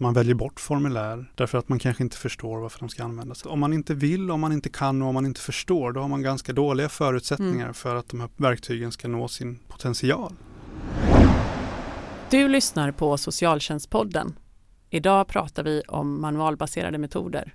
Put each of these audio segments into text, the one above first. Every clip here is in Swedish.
man väljer bort formulär därför att man kanske inte förstår varför de ska användas. Om man inte vill, om man inte kan och om man inte förstår, då har man ganska dåliga förutsättningar mm. för att de här verktygen ska nå sin potential. Du lyssnar på Socialtjänstpodden. Idag pratar vi om manualbaserade metoder.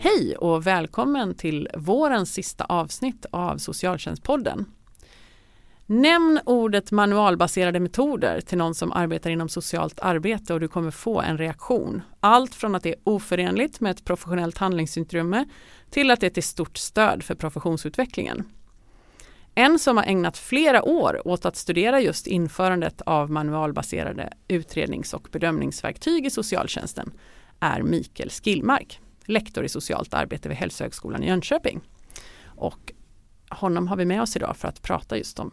Hej och välkommen till vårens sista avsnitt av Socialtjänstpodden. Nämn ordet manualbaserade metoder till någon som arbetar inom socialt arbete och du kommer få en reaktion. Allt från att det är oförenligt med ett professionellt handlingsutrymme till att det är till stort stöd för professionsutvecklingen. En som har ägnat flera år åt att studera just införandet av manualbaserade utrednings och bedömningsverktyg i socialtjänsten är Mikael Skillmark lektor i socialt arbete vid Hälsohögskolan i Jönköping. Och honom har vi med oss idag för att prata just om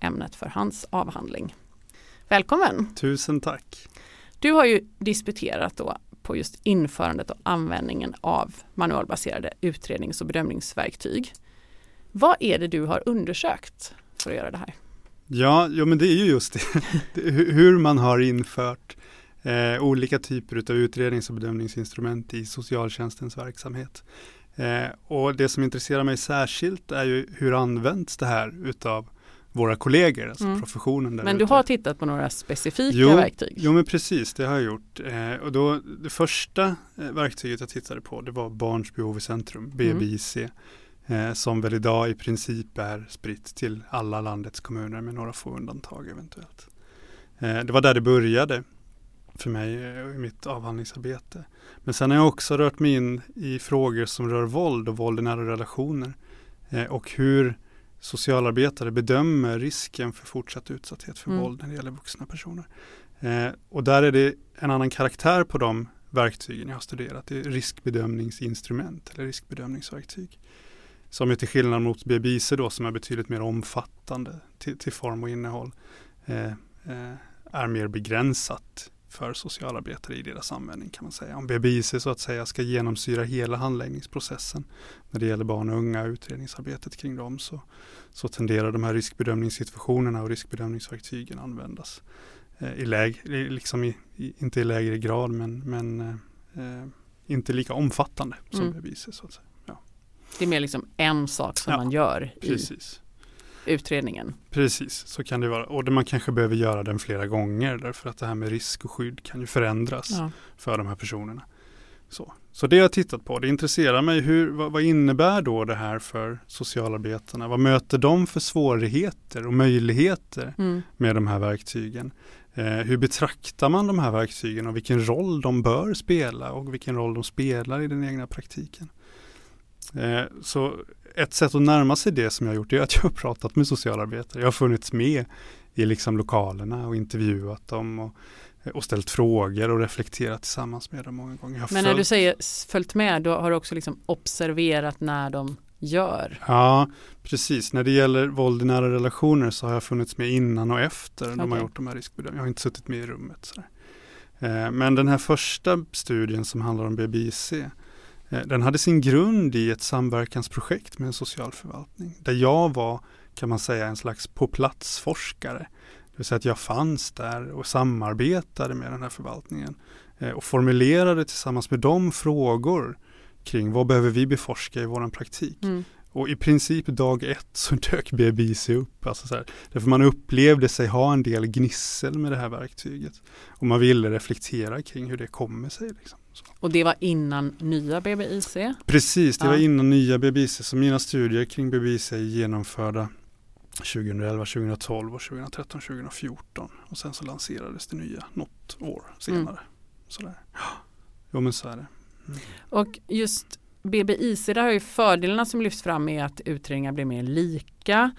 ämnet för hans avhandling. Välkommen! Tusen tack! Du har ju disputerat då på just införandet och användningen av manualbaserade utrednings och bedömningsverktyg. Vad är det du har undersökt för att göra det här? Ja, ja men det är ju just det, hur man har infört eh, olika typer av utrednings och bedömningsinstrument i socialtjänstens verksamhet. Eh, och det som intresserar mig särskilt är ju hur används det här utav våra kollegor, alltså mm. professionen. Där men du ute. har tittat på några specifika jo, verktyg? Jo, men precis, det har jag gjort. Eh, och då, det första eh, verktyget jag tittade på, det var Barns behov i centrum, BBIC, mm. eh, som väl idag i princip är spritt till alla landets kommuner med några få undantag eventuellt. Eh, det var där det började för mig eh, i mitt avhandlingsarbete. Men sen har jag också rört mig in i frågor som rör våld och våld i nära relationer eh, och hur socialarbetare bedömer risken för fortsatt utsatthet för mm. våld när det gäller vuxna personer. Eh, och där är det en annan karaktär på de verktygen jag har studerat. Det är riskbedömningsinstrument eller riskbedömningsverktyg. Som är till skillnad mot BBIC då som är betydligt mer omfattande till, till form och innehåll. Eh, eh, är mer begränsat för socialarbetare i deras användning kan man säga. Om BBIC så att säga ska genomsyra hela handläggningsprocessen när det gäller barn och unga och utredningsarbetet kring dem så, så tenderar de här riskbedömningssituationerna och riskbedömningsverktygen användas eh, i läg, liksom i, i, inte i lägre grad men, men eh, inte lika omfattande som mm. BBIC så att säga. Ja. Det är mer liksom en sak som ja, man gör precis utredningen. Precis, så kan det vara. Och man kanske behöver göra den flera gånger därför att det här med risk och skydd kan ju förändras ja. för de här personerna. Så. så det har jag tittat på. Det intresserar mig. Hur, vad, vad, innebär då det här för socialarbetarna? Vad möter de för svårigheter och möjligheter mm. med de här verktygen? Eh, hur betraktar man de här verktygen och vilken roll de bör spela och vilken roll de spelar i den egna praktiken? Eh, så ett sätt att närma sig det som jag har gjort är att jag har pratat med socialarbetare. Jag har funnits med i liksom lokalerna och intervjuat dem och, och ställt frågor och reflekterat tillsammans med dem många gånger. Men när du säger följt med, då har du också liksom observerat när de gör? Ja, precis. När det gäller våld i nära relationer så har jag funnits med innan och efter okay. de har gjort de här riskbedömningarna. Jag har inte suttit med i rummet. Eh, men den här första studien som handlar om BBIC den hade sin grund i ett samverkansprojekt med en socialförvaltning där jag var, kan man säga, en slags på plats-forskare. Det vill säga att jag fanns där och samarbetade med den här förvaltningen eh, och formulerade tillsammans med dem frågor kring vad behöver vi beforska i vår praktik. Mm. Och i princip dag ett så dök BBIC upp. Alltså så här, därför man upplevde sig ha en del gnissel med det här verktyget. Och man ville reflektera kring hur det kommer sig. Liksom. Och det var innan nya BBIC? Precis, det ja. var innan nya BBIC. Så mina studier kring BBIC är genomförda 2011, 2012 och 2013, 2014. Och sen så lanserades det nya något år senare. Mm. Sådär. Jo men så är det. Mm. Och just BBIC, där har ju fördelarna som lyfts fram är att utredningar blir mer lika.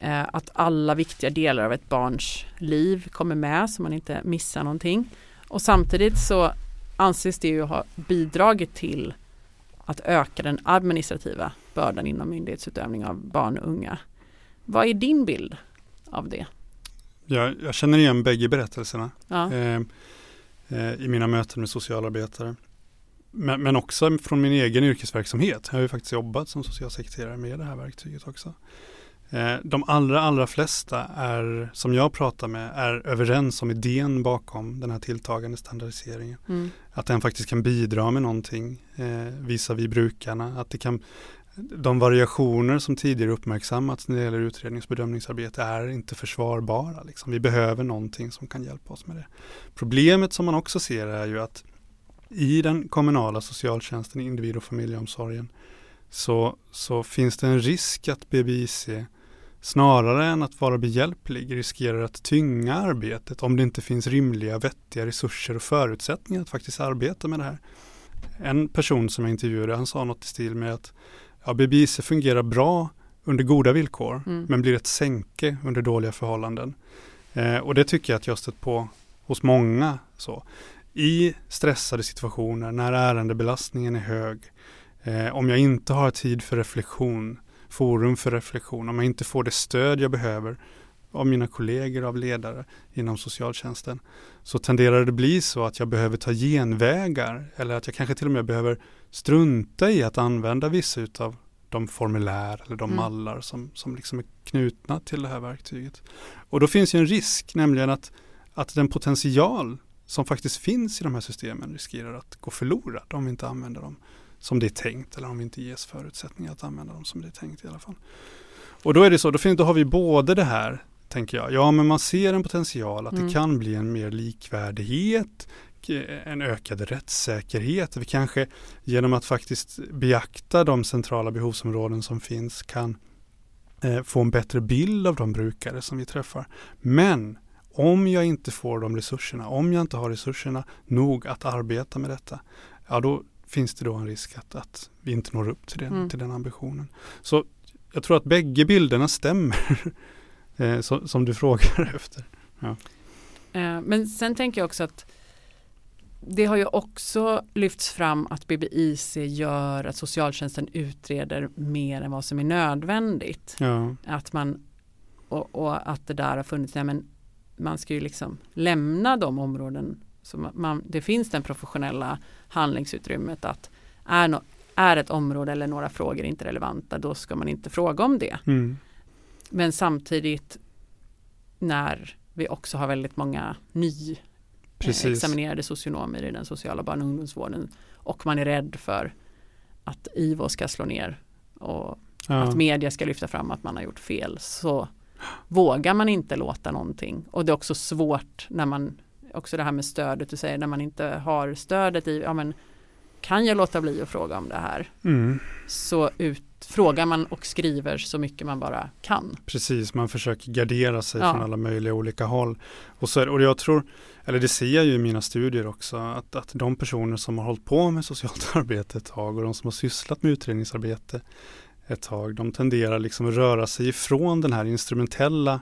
Eh, att alla viktiga delar av ett barns liv kommer med så man inte missar någonting. Och samtidigt så anses det ju ha bidragit till att öka den administrativa bördan inom myndighetsutövning av barn och unga. Vad är din bild av det? Jag, jag känner igen bägge berättelserna Ja. eh, eh, i mina möten med socialarbetare. Men, men också från min egen yrkesverksamhet. Jag har ju faktiskt jobbat som socialsekreterare med det här verktyget också. Eh, de allra, allra flesta är, som jag pratar med, är överens om idén bakom den här tilltagande standardiseringen. Mm. Att den faktiskt kan bidra med någonting eh, visavi brukarna. Att det kan, de variationer som tidigare uppmärksammats när det gäller utrednings och bedömningsarbete är inte försvarbara. Liksom. Vi behöver någonting som kan hjälpa oss med det. Problemet som man också ser är ju att i den kommunala socialtjänsten, individ och familjeomsorgen, så, så finns det en risk att BBIC snarare än att vara behjälplig riskerar att tynga arbetet om det inte finns rimliga, vettiga resurser och förutsättningar att faktiskt arbeta med det här. En person som jag intervjuade, han sa något i stil med att ja, BBIC fungerar bra under goda villkor, Mm. men blir ett sänke under dåliga förhållanden. Eh, och det tycker jag att jag stött på hos många. Så. I stressade situationer, när ärendebelastningen är hög, eh, om jag inte har tid för reflektion, forum för reflektion, om jag inte får det stöd jag behöver av mina kollegor, av ledare inom socialtjänsten, så tenderar det bli så att jag behöver ta genvägar eller att jag kanske till och med behöver strunta i att använda vissa utav de formulär eller de Mm. mallar som, som liksom är knutna till det här verktyget. Och då finns ju en risk, nämligen att, att den potential som faktiskt finns i de här systemen riskerar att gå förlorad om vi inte använder dem som det är tänkt eller om vi inte ges förutsättningar att använda dem som det är tänkt i alla fall. Och då är det så, då, finns, då har vi både det här, tänker jag, ja men man ser en potential att Mm. det kan bli en mer likvärdighet, en ökad rättssäkerhet. Vi kanske genom att faktiskt beakta de centrala behovsområden som finns kan eh, få en bättre bild av de brukare som vi träffar. Men om jag inte får de resurserna, om jag inte har resurserna nog att arbeta med detta, ja då finns det då en risk att, att vi inte når upp till den, Mm. till den ambitionen. Så jag tror att bägge bilderna stämmer, eh, som, som du frågar efter. Eh, Men sen tänker jag också att det har ju också lyfts fram att BBIC gör att socialtjänsten utreder mer än vad som är nödvändigt. Ja, Att man, och, och att det där har funnits, nej men man ska ju liksom lämna de områden som man, det finns den professionella handlingsutrymmet att är, no, är ett område eller några frågor inte relevanta då ska man inte fråga om det. mm. Men samtidigt när vi också har väldigt många ny Precis. eh, examinerade socionomer i den sociala barn och ungdomsvården och man är rädd för att IVO ska slå ner och ja. att media ska lyfta fram att man har gjort fel så vågar man inte låta någonting och det är också svårt när man också det här med stödet du säger när man inte har stödet i ja men kan jag låta bli att fråga om det här Mm. så ut, frågar man och skriver så mycket man bara kan. Precis, man försöker gardera sig Ja. från alla möjliga olika håll. Och, så, och jag tror, eller det ser jag ju i mina studier också, att, att de personer som har hållit på med socialt arbete ett tag och de som har sysslat med utredningsarbete ett tag, de tenderar liksom att röra sig ifrån den här instrumentella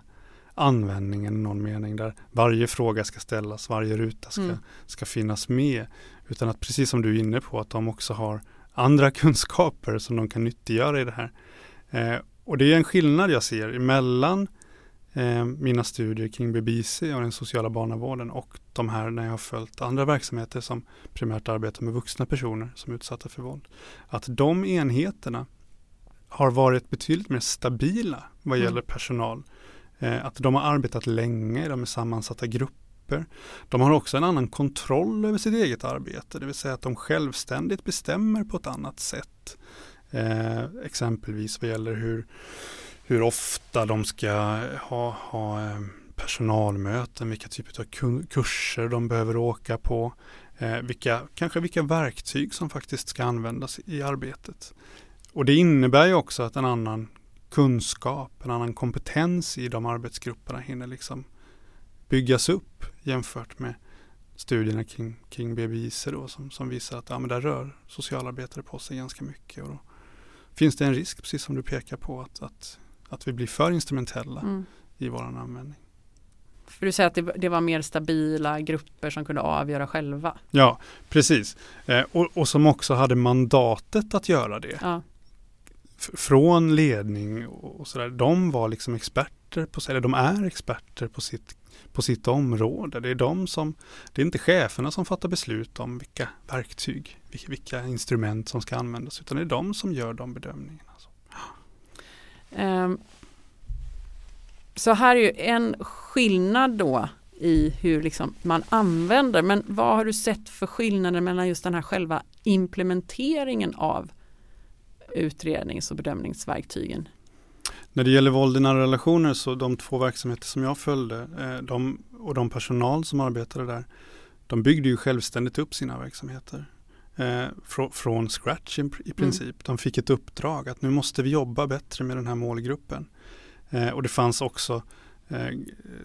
användningen i någon mening där varje fråga ska ställas, varje ruta ska, Mm. ska finnas med. Utan att precis som du är inne på att de också har andra kunskaper som de kan nyttiggöra i det här. Eh, och det är en skillnad jag ser mellan eh, mina studier kring BBIC och den sociala barnavården och de här när jag har följt andra verksamheter som primärt arbetar med vuxna personer som är utsatta för våld. Att de enheterna har varit betydligt mer stabila vad Mm. gäller personal. Eh, att de har arbetat länge, de är sammansatta grupper. De har också en annan kontroll över sitt eget arbete, det vill säga att de självständigt bestämmer på ett annat sätt. Eh, exempelvis vad gäller hur, hur ofta de ska ha, ha eh, personalmöten, vilka typer av kurser de behöver åka på, eh, vilka, kanske vilka verktyg som faktiskt ska användas i arbetet. Och det innebär ju också att en annan kunskap, en annan kompetens i de arbetsgrupperna hinner liksom byggas upp jämfört med studierna kring, kring BBIC då, som, som visar att ja, men där rör socialarbetare på sig ganska mycket. Och då finns det en risk, precis som du pekar på, att, att, att vi blir för instrumentella Mm. i vår användning. För du säger att det, det var mer stabila grupper som kunde avgöra själva. Ja, precis. Eh, och, och som också hade mandatet att göra det. Ja. Från ledning och sådär. De var liksom experter på, eller de är experter på sitt, på sitt område. Det är de som, det är inte cheferna som fattar beslut om vilka verktyg, vilka, vilka instrument som ska användas, utan det är de som gör de bedömningarna. Så. Så här är ju en skillnad då i hur liksom man använder, men vad har du sett för skillnader mellan just den här själva implementeringen av utrednings och bedömningsverktygen? När det gäller våld i nära relationer så de två verksamheter som jag följde eh, de, och de personal som arbetade där, de byggde ju självständigt upp sina verksamheter. Eh, frå, från scratch i, i princip. De fick ett uppdrag att nu måste vi jobba bättre med den här målgruppen. Eh, och det fanns också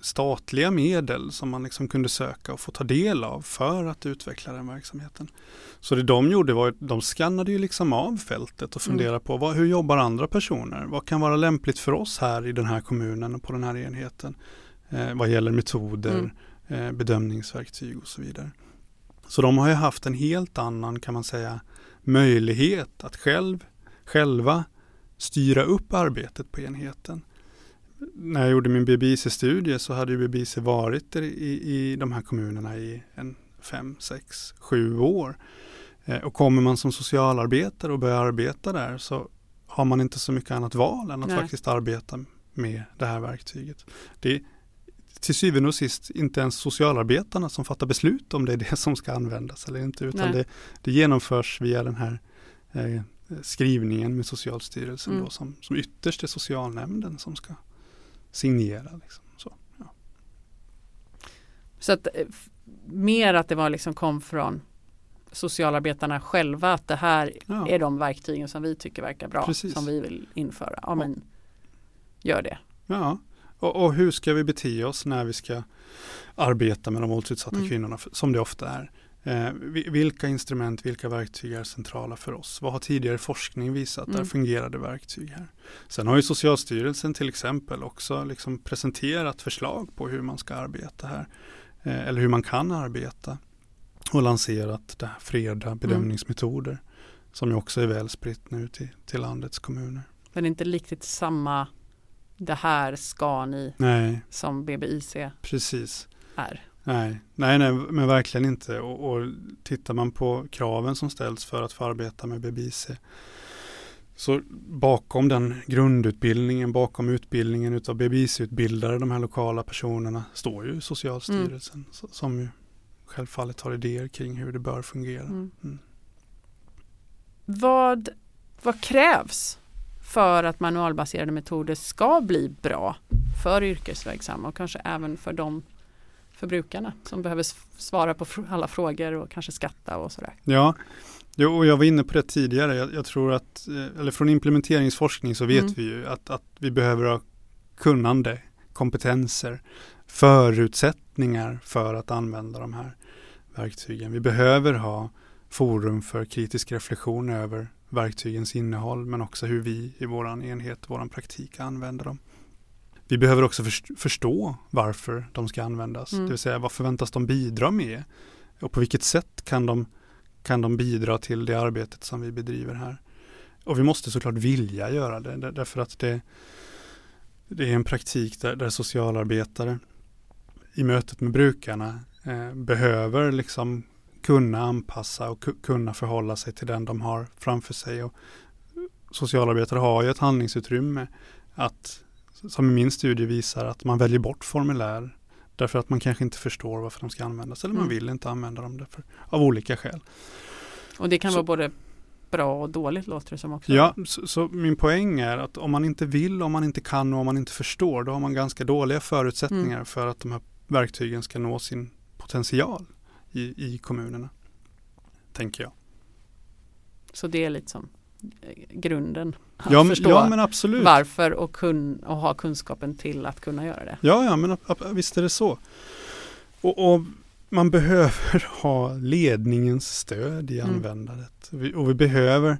statliga medel som man liksom kunde söka och få ta del av för att utveckla den verksamheten. Så det de gjorde var att de skannade ju liksom av fältet och Mm. funderade på vad, hur jobbar andra personer? Vad kan vara lämpligt för oss här i den här kommunen och på den här enheten? Eh, vad gäller metoder, eh, bedömningsverktyg och så vidare. Så de har ju haft en helt annan kan man säga möjlighet att själv, själva styra upp arbetet på enheten. När jag gjorde min BBIC-studie så hade ju BBIC varit i, i, de här kommunerna i en fem, sex, sju år. Eh, och kommer man som socialarbetare och börjar arbeta där så har man inte så mycket annat val än att Nej. faktiskt arbeta med det här verktyget. Det är till syvende och sist inte ens socialarbetarna som fattar beslut om det är det som ska användas eller inte utan det, det genomförs via den här eh, skrivningen med Socialstyrelsen Mm. då, som, som ytterst är socialnämnden som ska signera. Liksom. Så, ja. Så att eh, mer att det var liksom kom från socialarbetarna själva att det här Ja. är de verktygen som vi tycker verkar bra Precis. som vi vill införa. Ja men gör det. Ja, och, och hur ska vi bete oss när vi ska arbeta med de våldsutsatta Mm. kvinnorna, som det ofta är. Eh, vi- vilka instrument, vilka verktyg är centrala för oss? Vad har tidigare forskning visat? Där Mm. fungerade verktyg här. Sen har ju Socialstyrelsen till exempel också liksom presenterat förslag på hur man ska arbeta här. Eh, eller hur man kan arbeta. Och lanserat det här freda bedömningsmetoder. Som ju också är väl spritt nu till, till landets kommuner. Men det är inte riktigt samma det här ska ni Nej, som BBIC precis. är. Nej, nej, nej, men verkligen inte. Och, och tittar man på kraven som ställs för att få arbeta med BBIC så bakom den grundutbildningen, bakom utbildningen utav BBIC-utbildare, de här lokala personerna, står ju Socialstyrelsen så- som ju självfallet har idéer kring hur det bör fungera. Mm. Mm. Vad, vad krävs för att manualbaserade metoder ska bli bra för yrkesverksamma och kanske även för de för brukarna som behöver svara på alla frågor och kanske skatta och sådär. Ja, jo, och jag var inne på det tidigare. Jag, jag tror att, eh, eller från implementeringsforskning så vet Mm. vi ju att, att vi behöver ha kunnande, kompetenser, förutsättningar för att använda de här verktygen. Vi behöver ha forum för kritisk reflektion över verktygens innehåll men också hur vi i vår enhet, vår praktik använder dem. Vi behöver också först- förstå varför de ska användas, Mm. det vill säga vad förväntas de bidra med och på vilket sätt kan de, kan de bidra till det arbetet som vi bedriver här. Och vi måste såklart vilja göra det där- därför att det, det är en praktik där, där socialarbetare i mötet med brukarna eh, behöver liksom kunna anpassa och ku- kunna förhålla sig till den de har framför sig. Och socialarbetare har ju ett handlingsutrymme att, som i min studie visar, att man väljer bort formulär därför att man kanske inte förstår varför de ska användas eller man Mm. vill inte använda dem därför, av olika skäl. Och det kan Så- vara både bra och dåligt låter det som också. Ja, så, så min poäng är att om man inte vill, om man inte kan och om man inte förstår, då har man ganska dåliga förutsättningar Mm. för att de här verktygen ska nå sin potential i, i kommunerna. Tänker jag. Så det är lite som grunden. Att Ja, förstå ja men absolut. varför och, kun, och ha kunskapen till att kunna göra det. Ja, ja, men visst är det så. Och, och man behöver ha ledningens stöd i Mm. användandet. Vi, och vi behöver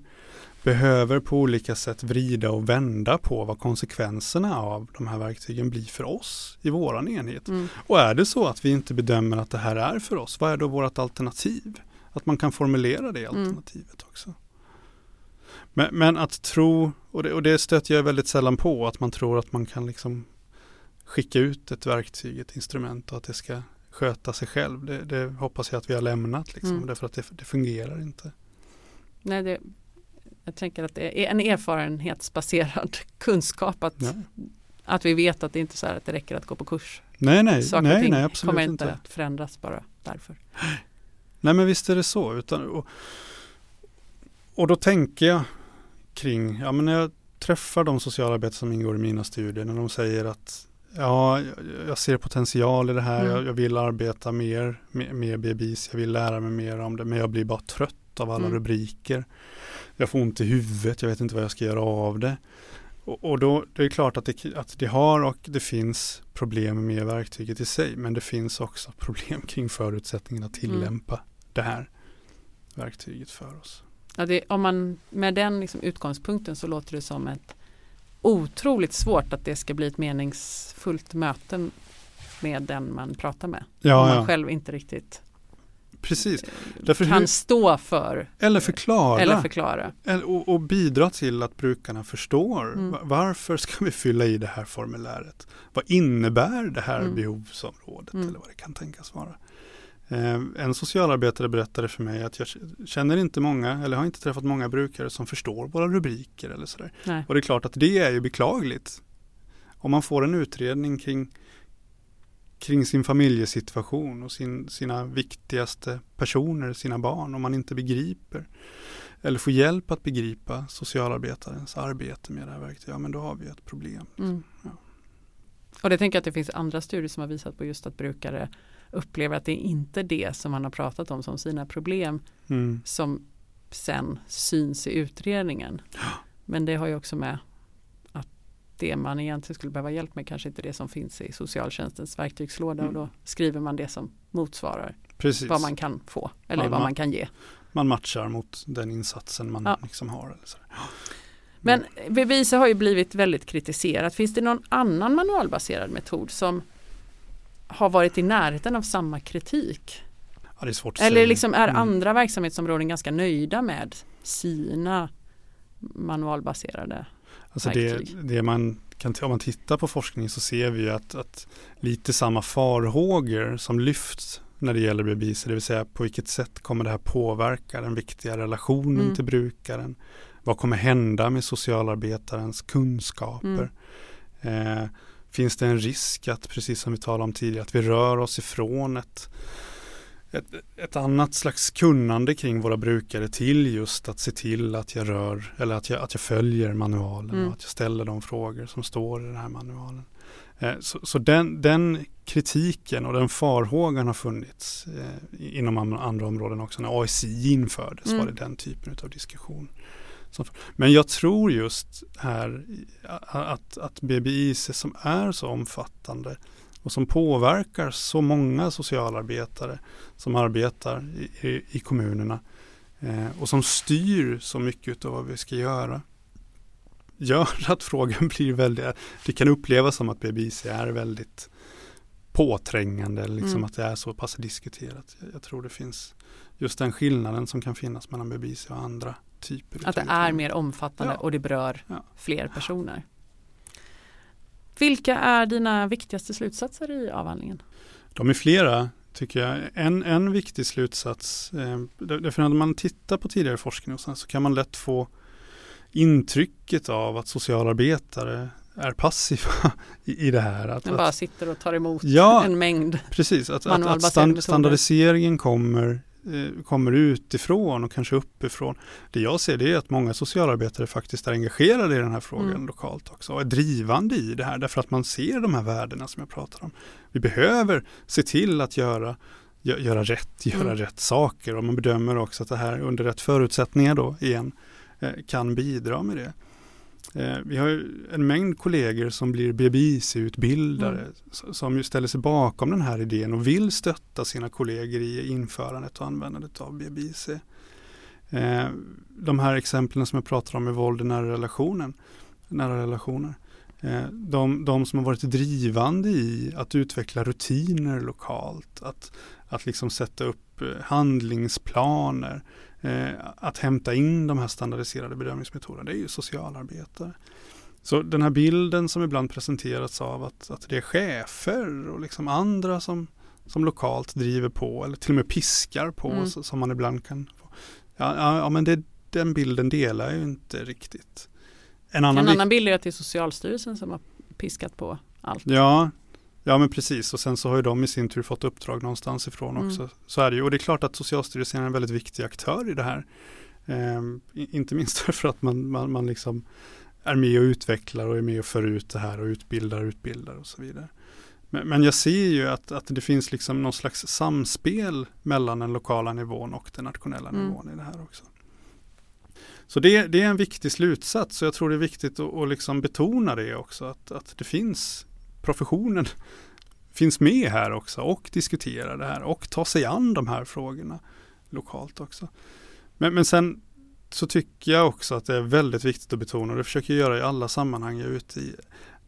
behöver på olika sätt vrida och vända på vad konsekvenserna av de här verktygen blir för oss i våran enhet. Mm. Och är det så att vi inte bedömer att det här är för oss, vad är då vårt alternativ? Att man kan formulera det Mm. alternativet också. Men, men att tro, och det, och det stöter jag väldigt sällan på, att man tror att man kan liksom skicka ut ett verktyg, ett instrument och att det ska sköta sig själv. Det, det hoppas jag att vi har lämnat liksom, Mm. därför att det, det fungerar inte. Nej, det, jag tänker att det är en erfarenhetsbaserad kunskap att, Ja. att vi vet att det inte är så här att det räcker att gå på kurs. Nej, nej, Saker nej, nej, absolut kommer inte. inte att förändras bara därför. Nej men visst är det så. Utan, och, och då tänker jag kring, ja men när jag träffar de socialarbetare som ingår i mina studier, när de säger att ja, jag- ser potential i det här, Mm. jag, jag vill arbeta mer med, med BBIS, jag vill lära mig mer om det, men jag blir bara trött av alla Mm. rubriker. Jag får ont i huvudet, jag vet inte vad jag ska göra av det. Och, och då det är klart att det, att det har och det finns problem med verktyget i sig, men det finns också problem kring förutsättningen att Mm. tillämpa det här verktyget för oss. Ja, det, om man, med den liksom utgångspunkten så låter det som ett otroligt svårt att det ska bli ett meningsfullt möte med den man pratar med. om Ja, man ja. själv inte riktigt precis. Därför kan hur, stå för eller förklara. eller förklara. Och, och bidra till att brukarna förstår Mm. va- varför ska vi fylla i det här formuläret? Vad innebär det här Mm. behovsområdet Mm. eller vad det kan tänkas vara? Eh, en socialarbetare berättade för mig att jag känner inte många eller har inte träffat många brukare som förstår våra rubriker eller sådär. Nej. Och det är klart att det är ju beklagligt. Om man får en utredning kring, kring sin familjesituation och sin, sina viktigaste personer, sina barn, om man inte begriper eller får hjälp att begripa socialarbetarens arbete med det här verktyget, ja men då har vi ett problem. Mm. Ja. Och det tänker jag att det finns andra studier som har visat på just att brukare upplever att det är inte det som man har pratat om som sina problem Mm. som sen syns i utredningen. Men det har ju också med att det man egentligen skulle behöva hjälp med kanske inte är det som finns i socialtjänstens verktygslåda och Mm. då skriver man det som motsvarar Precis, vad man kan få eller Ja, vad man- man kan ge. man matchar mot den insatsen man Ja. liksom har. Eller så. Men Bevisa har ju blivit väldigt kritiserat. Finns det någon annan manualbaserad metod som har varit i närheten av samma kritik? Ja, det Eller liksom är Mm. andra verksamhetsområden ganska nöjda med sina manualbaserade? Alltså det, verktyg. det man kan, om man tittar på forskning så ser vi att, att lite samma farhågor som lyfts när det gäller BBIC, det vill säga på vilket sätt kommer det här påverka den viktiga relationen Mm. till brukaren? Vad kommer hända med socialarbetarens kunskaper? Mm. Eh, finns det en risk att, precis som vi talade om tidigare, att vi rör oss ifrån ett, ett, ett annat slags kunnande kring våra brukare till just att se till att jag rör eller att jag, att jag följer manualen Mm. och att jag ställer de frågor som står i den här manualen. Eh, så så den, den kritiken och den farhågan har funnits eh, inom an- andra områden också. När ASI infördes Mm. var det den typen av diskussion. Men jag tror just här att, att BBIC som är så omfattande och som påverkar så många socialarbetare som arbetar i, i, i kommunerna eh, och som styr så mycket av vad vi ska göra gör att frågan blir väldigt, det kan upplevas som att BBIC är väldigt påträngande eller liksom Mm. att det är så pass diskuterat. Jag, jag tror det finns just den skillnaden som kan finnas mellan BBIC och andra typer. Att det är mer omfattande Ja. och det berör Ja. fler personer. Vilka är dina viktigaste slutsatser i avhandlingen? De är flera tycker jag. En, en viktig slutsats, eh, där- därför när man tittar på tidigare forskning så, så kan man lätt få intrycket av att socialarbetare är passiva i, i det här. Att, Den bara att, sitter och tar emot Ja. en mängd. precis, att, att, att stand, standardiseringen kommer, kommer utifrån och kanske uppifrån. Det jag ser det är att många socialarbetare faktiskt är engagerade i den här frågan Mm. lokalt också och är drivande i det här därför att man ser de här värdena som jag pratar om. Vi behöver se till att göra gö- göra rätt, göra Mm. rätt saker och man bedömer också att det här under rätt förutsättningar då igen eh, kan bidra med det. Eh, Vi har en mängd kollegor som blir BBIC-utbildare Mm. som ju ställer sig bakom den här idén och vill stötta sina kollegor i införandet och användandet av BBIC. Eh, de här exemplen som jag pratar om med våld i nära, relationen, nära relationer. Eh, de, de som har varit drivande i att utveckla rutiner lokalt, att, att liksom sätta upp handlingsplaner, eh, att hämta in de här standardiserade bedömningsmetoderna, det är ju socialarbetare. Så den här bilden som ibland presenterats av att, att det är chefer och liksom andra som, som lokalt driver på eller till och med piskar på mm. så, som man ibland kan få. Ja, ja, ja men det, den bilden delar ju inte riktigt. En annan, en annan bild är att det är Socialstyrelsen som har piskat på allt. Ja, ja men precis och sen så har ju de i sin tur fått uppdrag någonstans ifrån mm. också. Så är det ju och det är klart att Socialstyrelsen är en väldigt viktig aktör i det här. Eh, inte minst för att man, man, man liksom är med och utvecklar och är med och för ut det här och utbildar och utbildar och så vidare. Men, men, jag ser ju att, att det finns liksom någon slags samspel mellan den lokala nivån och den nationella mm. nivån i det här också. Så det, det, är en viktig slutsats och jag tror det är viktigt att, att liksom betona det också att, att det finns professionen finns med här också och diskuterar det här och tar sig an de här frågorna lokalt också. Men, men sen så tycker jag också att det är väldigt viktigt att betona och det försöker jag göra i alla sammanhang jag är ute i.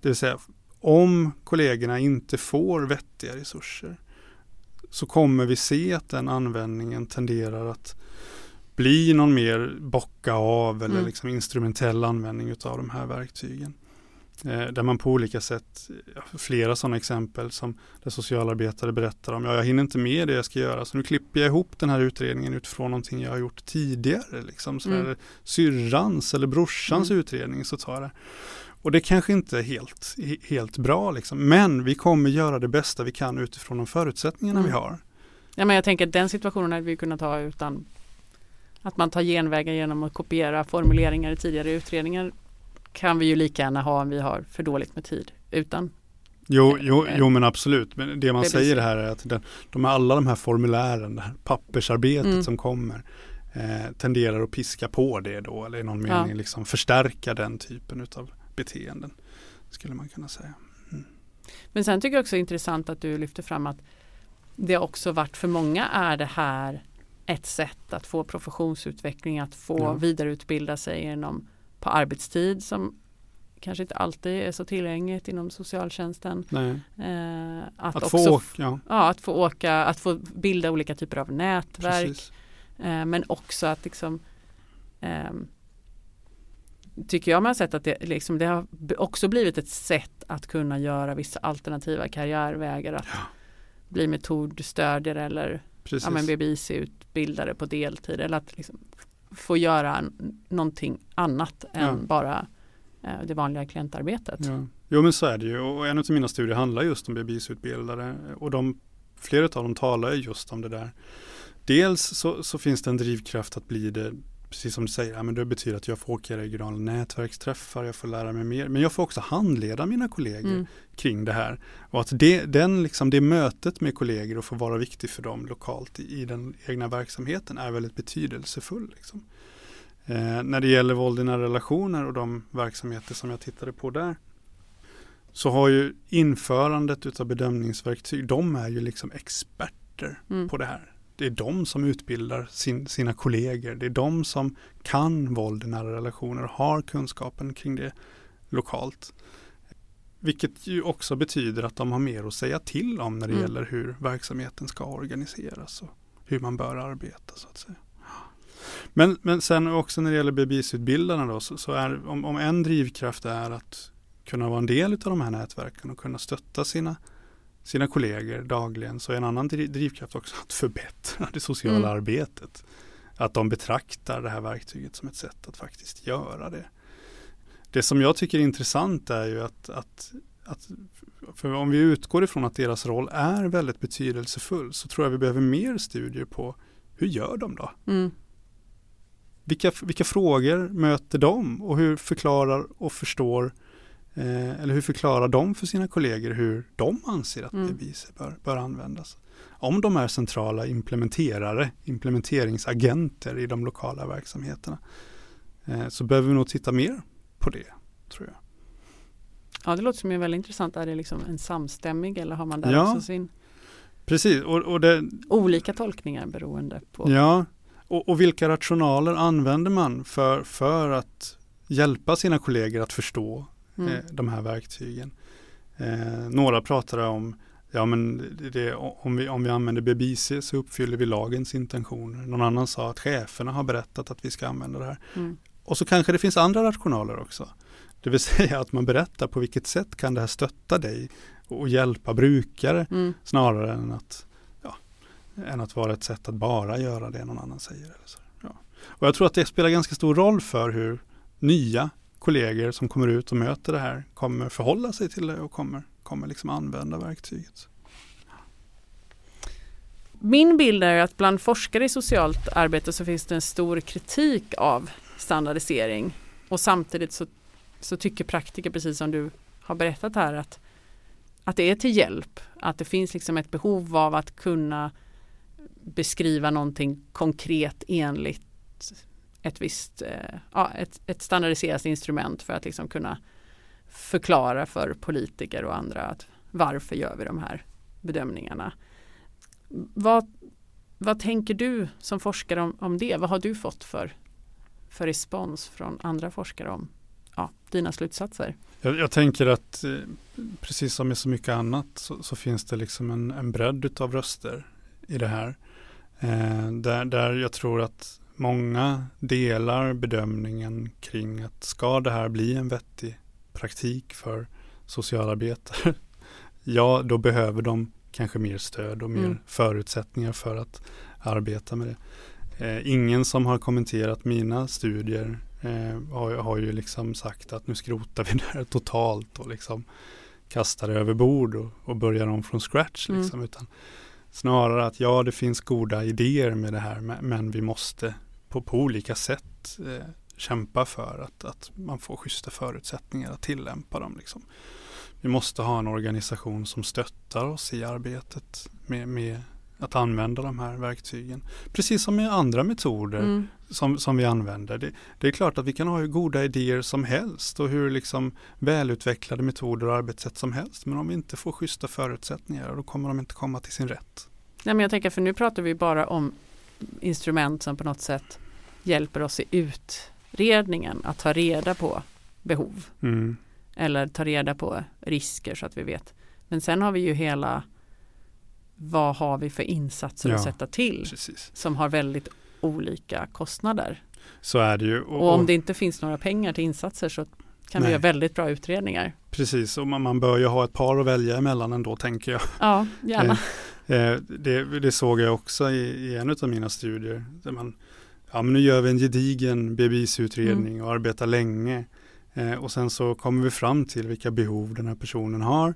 Det vill säga om kollegorna inte får vettiga resurser så kommer vi se att den användningen tenderar att bli någon mer bocka av eller mm. liksom instrumentell användning av de här verktygen. Eh, där man på olika sätt, flera sådana exempel som där socialarbetare berättar om, ja jag hinner inte med det jag ska göra så nu klipper jag ihop den här utredningen utifrån någonting jag har gjort tidigare. Liksom, mm. syrrans eller brorsans mm. utredning så tar det. Och det kanske inte är helt, helt bra liksom, men vi kommer göra det bästa vi kan utifrån de förutsättningarna mm. vi har. Ja men jag tänker att den situationen hade vi kunnat ha utan att man tar genvägar genom att kopiera formuleringar i tidigare utredningar kan vi ju lika gärna ha om vi har för dåligt med tid utan Jo, jo, jo men absolut. Men det man det säger här är att den, de alla de här formulären, det här pappersarbetet mm. som kommer eh, tenderar att piska på det då eller i någon mening ja. liksom förstärka den typen av beteenden. Skulle man kunna säga. Mm. Men sen tycker jag också det är intressant att du lyfter fram att det också varit för många är det här ett sätt att få professionsutveckling, att få ja. vidareutbilda sig inom på arbetstid som kanske inte alltid är så tillgängligt inom socialtjänsten. Eh, att, att, få åka, ja. ja. att få åka, att få bilda olika typer av nätverk. Eh, men också att liksom eh, tycker jag man har sett att det, liksom, det har också blivit ett sätt att kunna göra vissa alternativa karriärvägar. Att ja. bli metodstödjare eller ja, BBIC-utbildare på deltid. Eller att liksom få göra någonting annat än ja. bara eh, det vanliga klientarbetet. Ja. Jo men så är det ju och en av mina studier handlar just om BBIC-utbildare och de, flera av dem talar just om det där. Dels så, så finns det en drivkraft att bli det precis som du säger, ja, men det betyder att jag får åka regionala nätverksträffar, jag får lära mig mer, men jag får också handleda mina kollegor mm. kring det här. Och att det, den, liksom, det mötet med kollegor och få vara viktig för dem lokalt i, i den egna verksamheten är väldigt betydelsefull. Liksom. Eh, när det gäller våld i nära relationer och de verksamheter som jag tittade på där, så har ju införandet av bedömningsverktyg, de är ju liksom experter mm. på det här det är de som utbildar sin, sina kollegor. Det är de som kan våld i nära relationer och har kunskapen kring det lokalt. Vilket ju också betyder att de har mer att säga till om när det mm. gäller hur verksamheten ska organiseras och hur man bör arbeta så att säga. Men, men sen också när det gäller BBIS-utbildarna då så, så, är om, om en drivkraft är att kunna vara en del av de här nätverken och kunna stötta sina sina kollegor dagligen så är en annan drivkraft också att förbättra det sociala mm. arbetet. Att de betraktar det här verktyget som ett sätt att faktiskt göra det. Det som jag tycker är intressant är ju att, att, att för om vi utgår ifrån att deras roll är väldigt betydelsefull så tror jag vi behöver mer studier på hur gör de då? Mm. Vilka, vilka frågor möter de och hur förklarar och förstår Eh, eller hur förklarar de för sina kollegor hur de anser att mm. BBIC bör, bör användas? Om de är centrala implementerare, implementeringsagenter i de lokala verksamheterna eh, så behöver vi nog titta mer på det, tror jag. Ja, det låter som en väldigt intressant. Är det liksom en samstämmig eller har man där ja, också sin? Precis. Och, och det, Olika tolkningar beroende på. Ja, och, och vilka rationaler använder man för, för att hjälpa sina kollegor att förstå Mm. eh, de här verktygen? Eh, några pratar om Ja men det, om, vi, om vi använder BBC så uppfyller vi lagens intentioner. Någon annan sa att cheferna har berättat att vi ska använda det här. Mm. Och så kanske det finns andra rationaler också. Det vill säga att man berättar på vilket sätt kan det här stötta dig och hjälpa brukare Mm. snarare än att, ja, än att vara ett sätt att bara göra det någon annan säger. Eller så. Ja. Och jag tror att det spelar ganska stor roll för hur nya kollegor som kommer ut och möter det här kommer förhålla sig till det och kommer, kommer liksom använda verktyget. Min bild är att bland forskare i socialt arbete så finns det en stor kritik av standardisering och samtidigt så, så tycker praktiker precis som du har berättat här att, att det är till hjälp, att det finns liksom ett behov av att kunna beskriva någonting konkret enligt ett visst eh, ja, ett, ett standardiserat instrument för att liksom kunna förklara för politiker och andra att varför gör vi de här bedömningarna. Vad, vad tänker du som forskare om, om det? Vad har du fått för, för respons från andra forskare om ja, dina slutsatser? Jag, jag tänker att eh, precis som med så mycket annat så, så finns det liksom en, en bredd av röster i det här. Eh, där, där jag tror att många delar bedömningen kring att ska det här bli en vettig praktik för socialarbetare, ja då behöver de kanske mer stöd och mer Mm. förutsättningar för att arbeta med det. Eh, ingen som har kommenterat mina studier eh, har, har ju liksom sagt att nu skrotar vi det här totalt och liksom kastar det över bord och, och börjar om från scratch. Mm. Liksom, utan snarare att ja, det finns goda idéer med det här, men vi måste på, på olika sätt eh, kämpa för att, att man får schyssta förutsättningar att tillämpa dem. Liksom. Vi måste ha en organisation som stöttar oss i arbetet med, med att använda de här verktygen. Precis som med andra metoder Mm. som, som vi använder. Det, det är klart att vi kan ha hur goda idéer som helst och hur liksom välutvecklade metoder och arbetssätt som helst. Men om vi inte får schyssta förutsättningar då kommer de inte komma till sin rätt. Nej, men jag tänker för nu pratar vi bara om instrument som på något sätt hjälper oss i utredningen att ta reda på behov Mm. eller ta reda på risker så att vi vet. Men sen har vi ju hela vad har vi för insatser att Ja. sätta till Precis. som har väldigt olika kostnader. Så är det ju. Och om det inte finns några pengar till insatser så kan vi Nej. göra väldigt bra utredningar. Precis, och man, man bör ju ha ett par att välja emellan ändå tänker jag. Ja, gärna. Eh, det, det såg jag också i, i en av mina studier. Där man, ja, men nu gör vi en gedigen BBIS-utredning Mm. och arbetar länge. Eh, och sen så kommer vi fram till vilka behov den här personen har.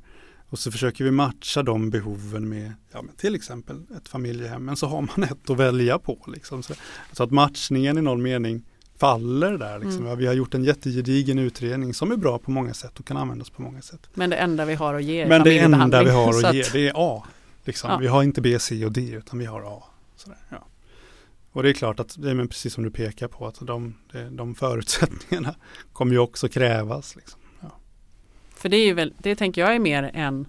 Och så försöker vi matcha de behoven med ja, men till exempel ett familjehem. Men så har man ett att välja på. Liksom. Så, så att matchningen i någon mening faller där. Liksom. Mm. Ja, vi har gjort en jättegedigen utredning som är bra på många sätt och kan användas på många sätt. Men det enda vi har att ge är Men det enda vi har att ge det är A. Liksom. Ja. Vi har inte B, C och D utan vi har A. Sådär, ja. Och det är klart att det är men precis som du pekar på att de, de förutsättningarna kommer ju också krävas. Liksom. För det är ju väl, det tänker jag är mer en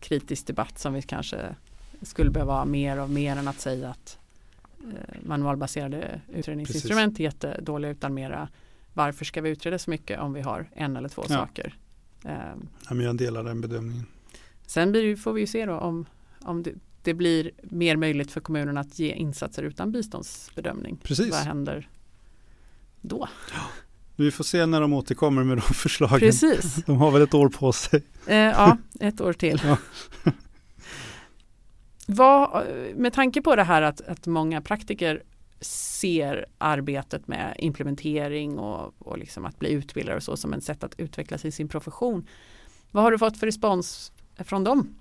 kritisk debatt som vi kanske skulle behöva ha mer av mer än att säga att eh, manualbaserade utredningsinstrument är jättedåliga utan mera varför ska vi utreda så mycket om vi har en eller två Ja. saker. Eh, Ja, men jag delar den bedömningen. Sen blir får vi ju se då om, om det, det blir mer möjligt för kommunerna att ge insatser utan biståndsbedömning. Precis. Vad händer då? Vi får se när de återkommer med de förslagen. Precis. De har väl ett år på sig. Eh, ja, ett år till. Ja. Vad, med tanke på det här att, att många praktiker ser arbetet med implementering och, och liksom att bli utbildare och så som ett sätt att utvecklas i sin profession. Vad har du fått för respons från dem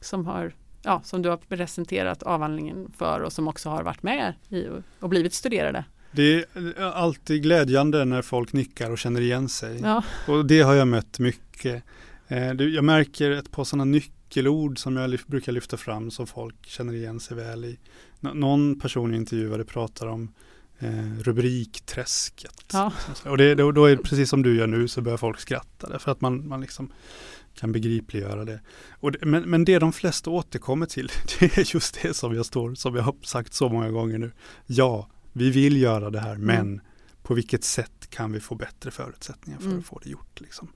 som, har, ja, som du har presenterat avhandlingen för och som också har varit med i och, blivit studerade? Det är alltid glädjande när folk nickar och känner igen sig. Ja, Och det har jag mött mycket. Eh, Jag märker ett par sådana nyckelord som jag brukar lyfta fram som folk känner igen sig väl i. Nå- någon person jag intervjuade pratar om eh, rubrikträsket. Ja. Och det, då, då är det precis som du gör nu så börjar folk skratta därför att man, man liksom kan begripliggöra det. Och det men, men det de flesta återkommer till, det är just det som jag står, som jag har sagt så många gånger nu. Ja, vi vill göra det här, men Mm. på vilket sätt kan vi få bättre förutsättningar för Mm. att få det gjort? Liksom.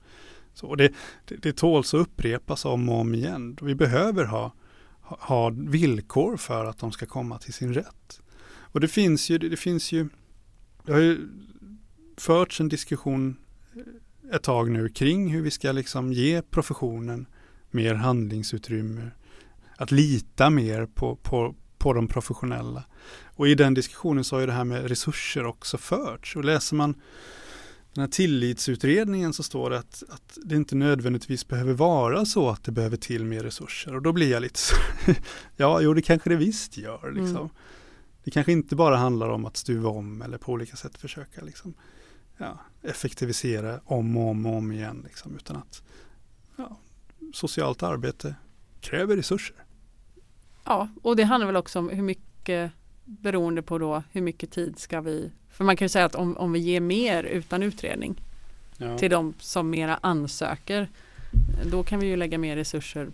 Så det, det, det tåls att upprepas om och om igen. Vi behöver ha, ha, ha villkor för att de ska komma till sin rätt. Och det finns ju, det, det finns ju, det har ju förts en diskussion ett tag nu kring hur vi ska liksom ge professionen mer handlingsutrymme. Att lita mer på, på, på de professionella. Och i den diskussionen så har ju det här med resurser också förts. Och läser man den här tillitsutredningen så står det att, att det inte nödvändigtvis behöver vara så att det behöver till mer resurser. Och då blir jag lite så, ja, jo det kanske det visst gör. Liksom. Mm. Det kanske inte bara handlar om att stuva om eller på olika sätt försöka liksom, ja, effektivisera om och om och om igen. Liksom, utan att ja, socialt arbete kräver resurser. Ja, och det handlar väl också om hur mycket beroende på då hur mycket tid ska vi för man kan ju säga att om, om vi ger mer utan utredning Ja. till de som mera ansöker då kan vi ju lägga mer resurser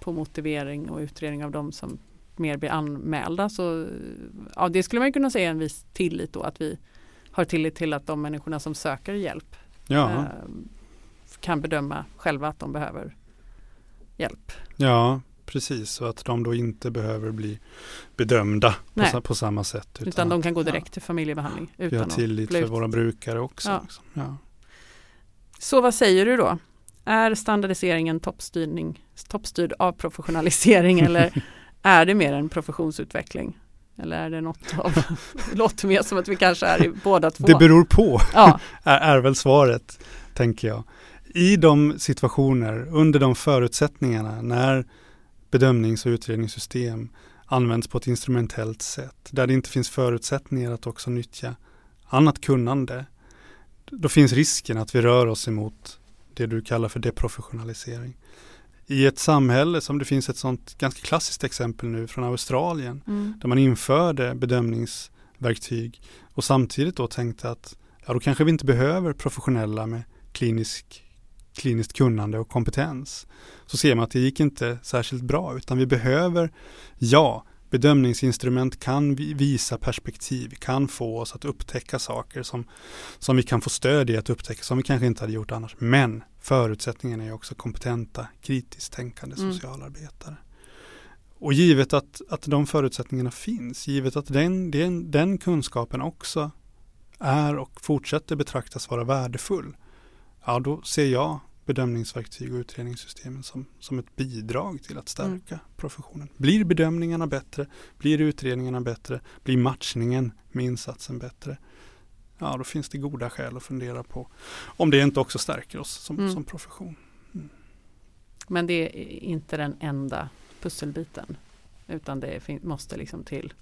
på motivering och utredning av de som mer blir anmälda. Så ja, det skulle man ju kunna säga en viss tillit då att vi har tillit till att de människorna som söker hjälp Ja, eh, kan bedöma själva att de behöver hjälp. ja, precis. Så att de då inte behöver bli bedömda på, på samma sätt. Utan, de kan gå direkt till familjebehandling. Ja, vi Utan har tillit för ut- våra brukare också. Ja. Liksom. Ja. Så vad säger du då? Är standardiseringen toppstyrd av professionalisering eller är det mer en professionsutveckling? Eller är det något av, det låter mer som att vi kanske är i båda två. Det beror på, ja, är, är väl svaret, tänker jag. I de situationer, under de förutsättningarna, när bedömnings och utredningssystem används på ett instrumentellt sätt, där det inte finns förutsättningar att också nyttja annat kunnande, då finns risken att vi rör oss emot det du kallar för deprofessionalisering. I ett samhälle som det finns ett sånt ganska klassiskt exempel nu från Australien, mm, där man införde bedömningsverktyg och samtidigt då tänkte att ja, då kanske vi inte behöver professionella med klinisk, kliniskt kunnande och kompetens. Så ser man att det gick inte särskilt bra utan vi behöver, ja, bedömningsinstrument kan vi visa perspektiv, kan få oss att upptäcka saker som, som vi kan få stöd i att upptäcka som vi kanske inte hade gjort annars. Men förutsättningen är också kompetenta, kritiskt tänkande Mm. socialarbetare. Och givet att, att de förutsättningarna finns, givet att den, den, den kunskapen också är och fortsätter betraktas vara värdefull, ja då ser jag bedömningsverktyg och utredningssystemen som, som ett bidrag till att stärka professionen. Blir bedömningarna bättre, blir utredningarna bättre, blir matchningen med insatsen bättre, ja då finns det goda skäl att fundera på om det inte också stärker oss som, Mm. som profession. men det är inte den enda pusselbiten. Utan det måste liksom till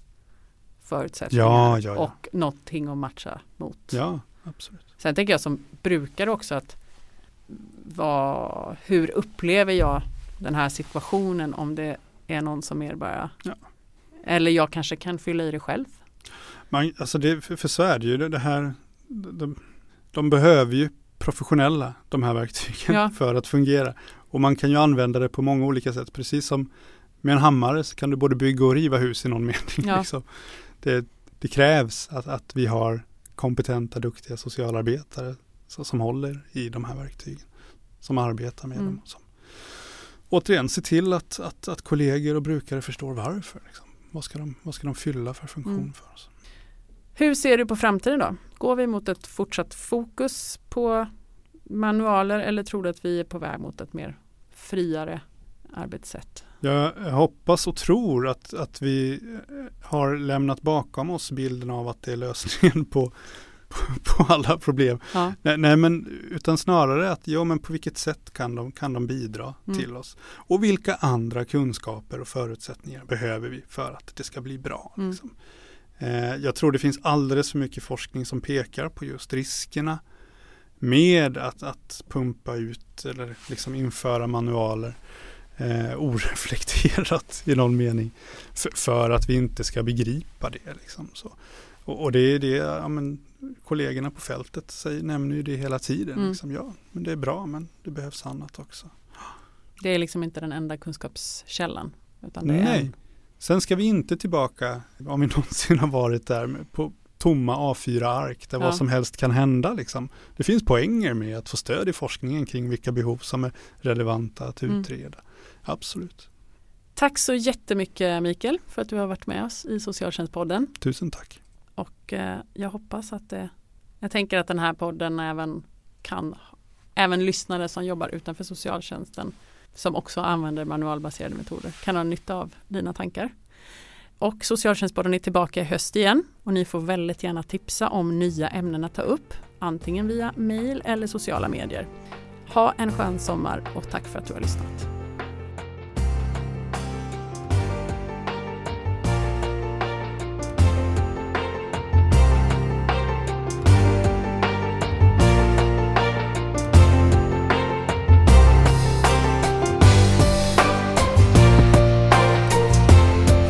förutsättningar Ja, ja, ja. och någonting att matcha mot. Ja, absolut. Sen tänker jag som brukare också att vad, hur upplever jag den här situationen om det är någon som mer bara Ja. eller jag kanske kan fylla i det själv. Man, alltså det, för, för så är det ju, det, här, de, de behöver ju professionella, de här verktygen, Ja. för att fungera. Och man kan ju använda det på många olika sätt, precis som med en hammare så kan du både bygga och riva hus i någon mening. Ja. Liksom. Det, det krävs att, att vi har kompetenta, duktiga socialarbetare så, som håller i de här verktygen, som arbetar med Mm. dem. Som, återigen, se till att, att, att kollegor och brukare förstår varför. Liksom. Vad, ska de, vad ska de fylla för funktion Mm. för oss? Hur ser du på framtiden då? Går vi mot ett fortsatt fokus på manualer eller tror du att vi är på väg mot ett mer friare arbetssätt? Jag hoppas och tror att, att vi eh, har lämnat bakom oss bilden av att det är lösningen på, på, på alla problem. Ja. Nej, nej, men utan snarare att ja, men på vilket sätt kan de, kan de bidra Mm. till oss? Och vilka andra kunskaper och förutsättningar behöver vi för att det ska bli bra? Mm. Liksom? Eh, jag tror det finns alldeles för mycket forskning som pekar på just riskerna med att, att pumpa ut eller liksom införa manualer eh, oreflekterat i någon mening för, för att vi inte ska begripa det. Liksom, så. Och, och det är det, ja, men, kollegorna på fältet säger, nämner ju det hela tiden. Mm. Liksom, ja, men det är bra men det behövs annat också. Det är liksom inte den enda kunskapskällan. Utan det Nej. Är, Sen ska vi inte tillbaka, om vi någonsin har varit där, på tomma A4-ark där Ja. vad som helst kan hända. Liksom. Det finns poänger med att få stöd i forskningen kring vilka behov som är relevanta att Mm. utreda. Absolut. tack så jättemycket Mikael för att du har varit med oss i Socialtjänstpodden. Tusen tack. Och eh, jag hoppas att det, jag tänker att den här podden även kan, även lyssnare som jobbar utanför socialtjänsten som också använder manualbaserade metoder kan ha nytta av dina tankar. Och Socialtjänstpodden är tillbaka i höst igen och ni får väldigt gärna tipsa om nya ämnen att ta upp, antingen via mail eller sociala medier. Ha en skön sommar och tack för att du har lyssnat.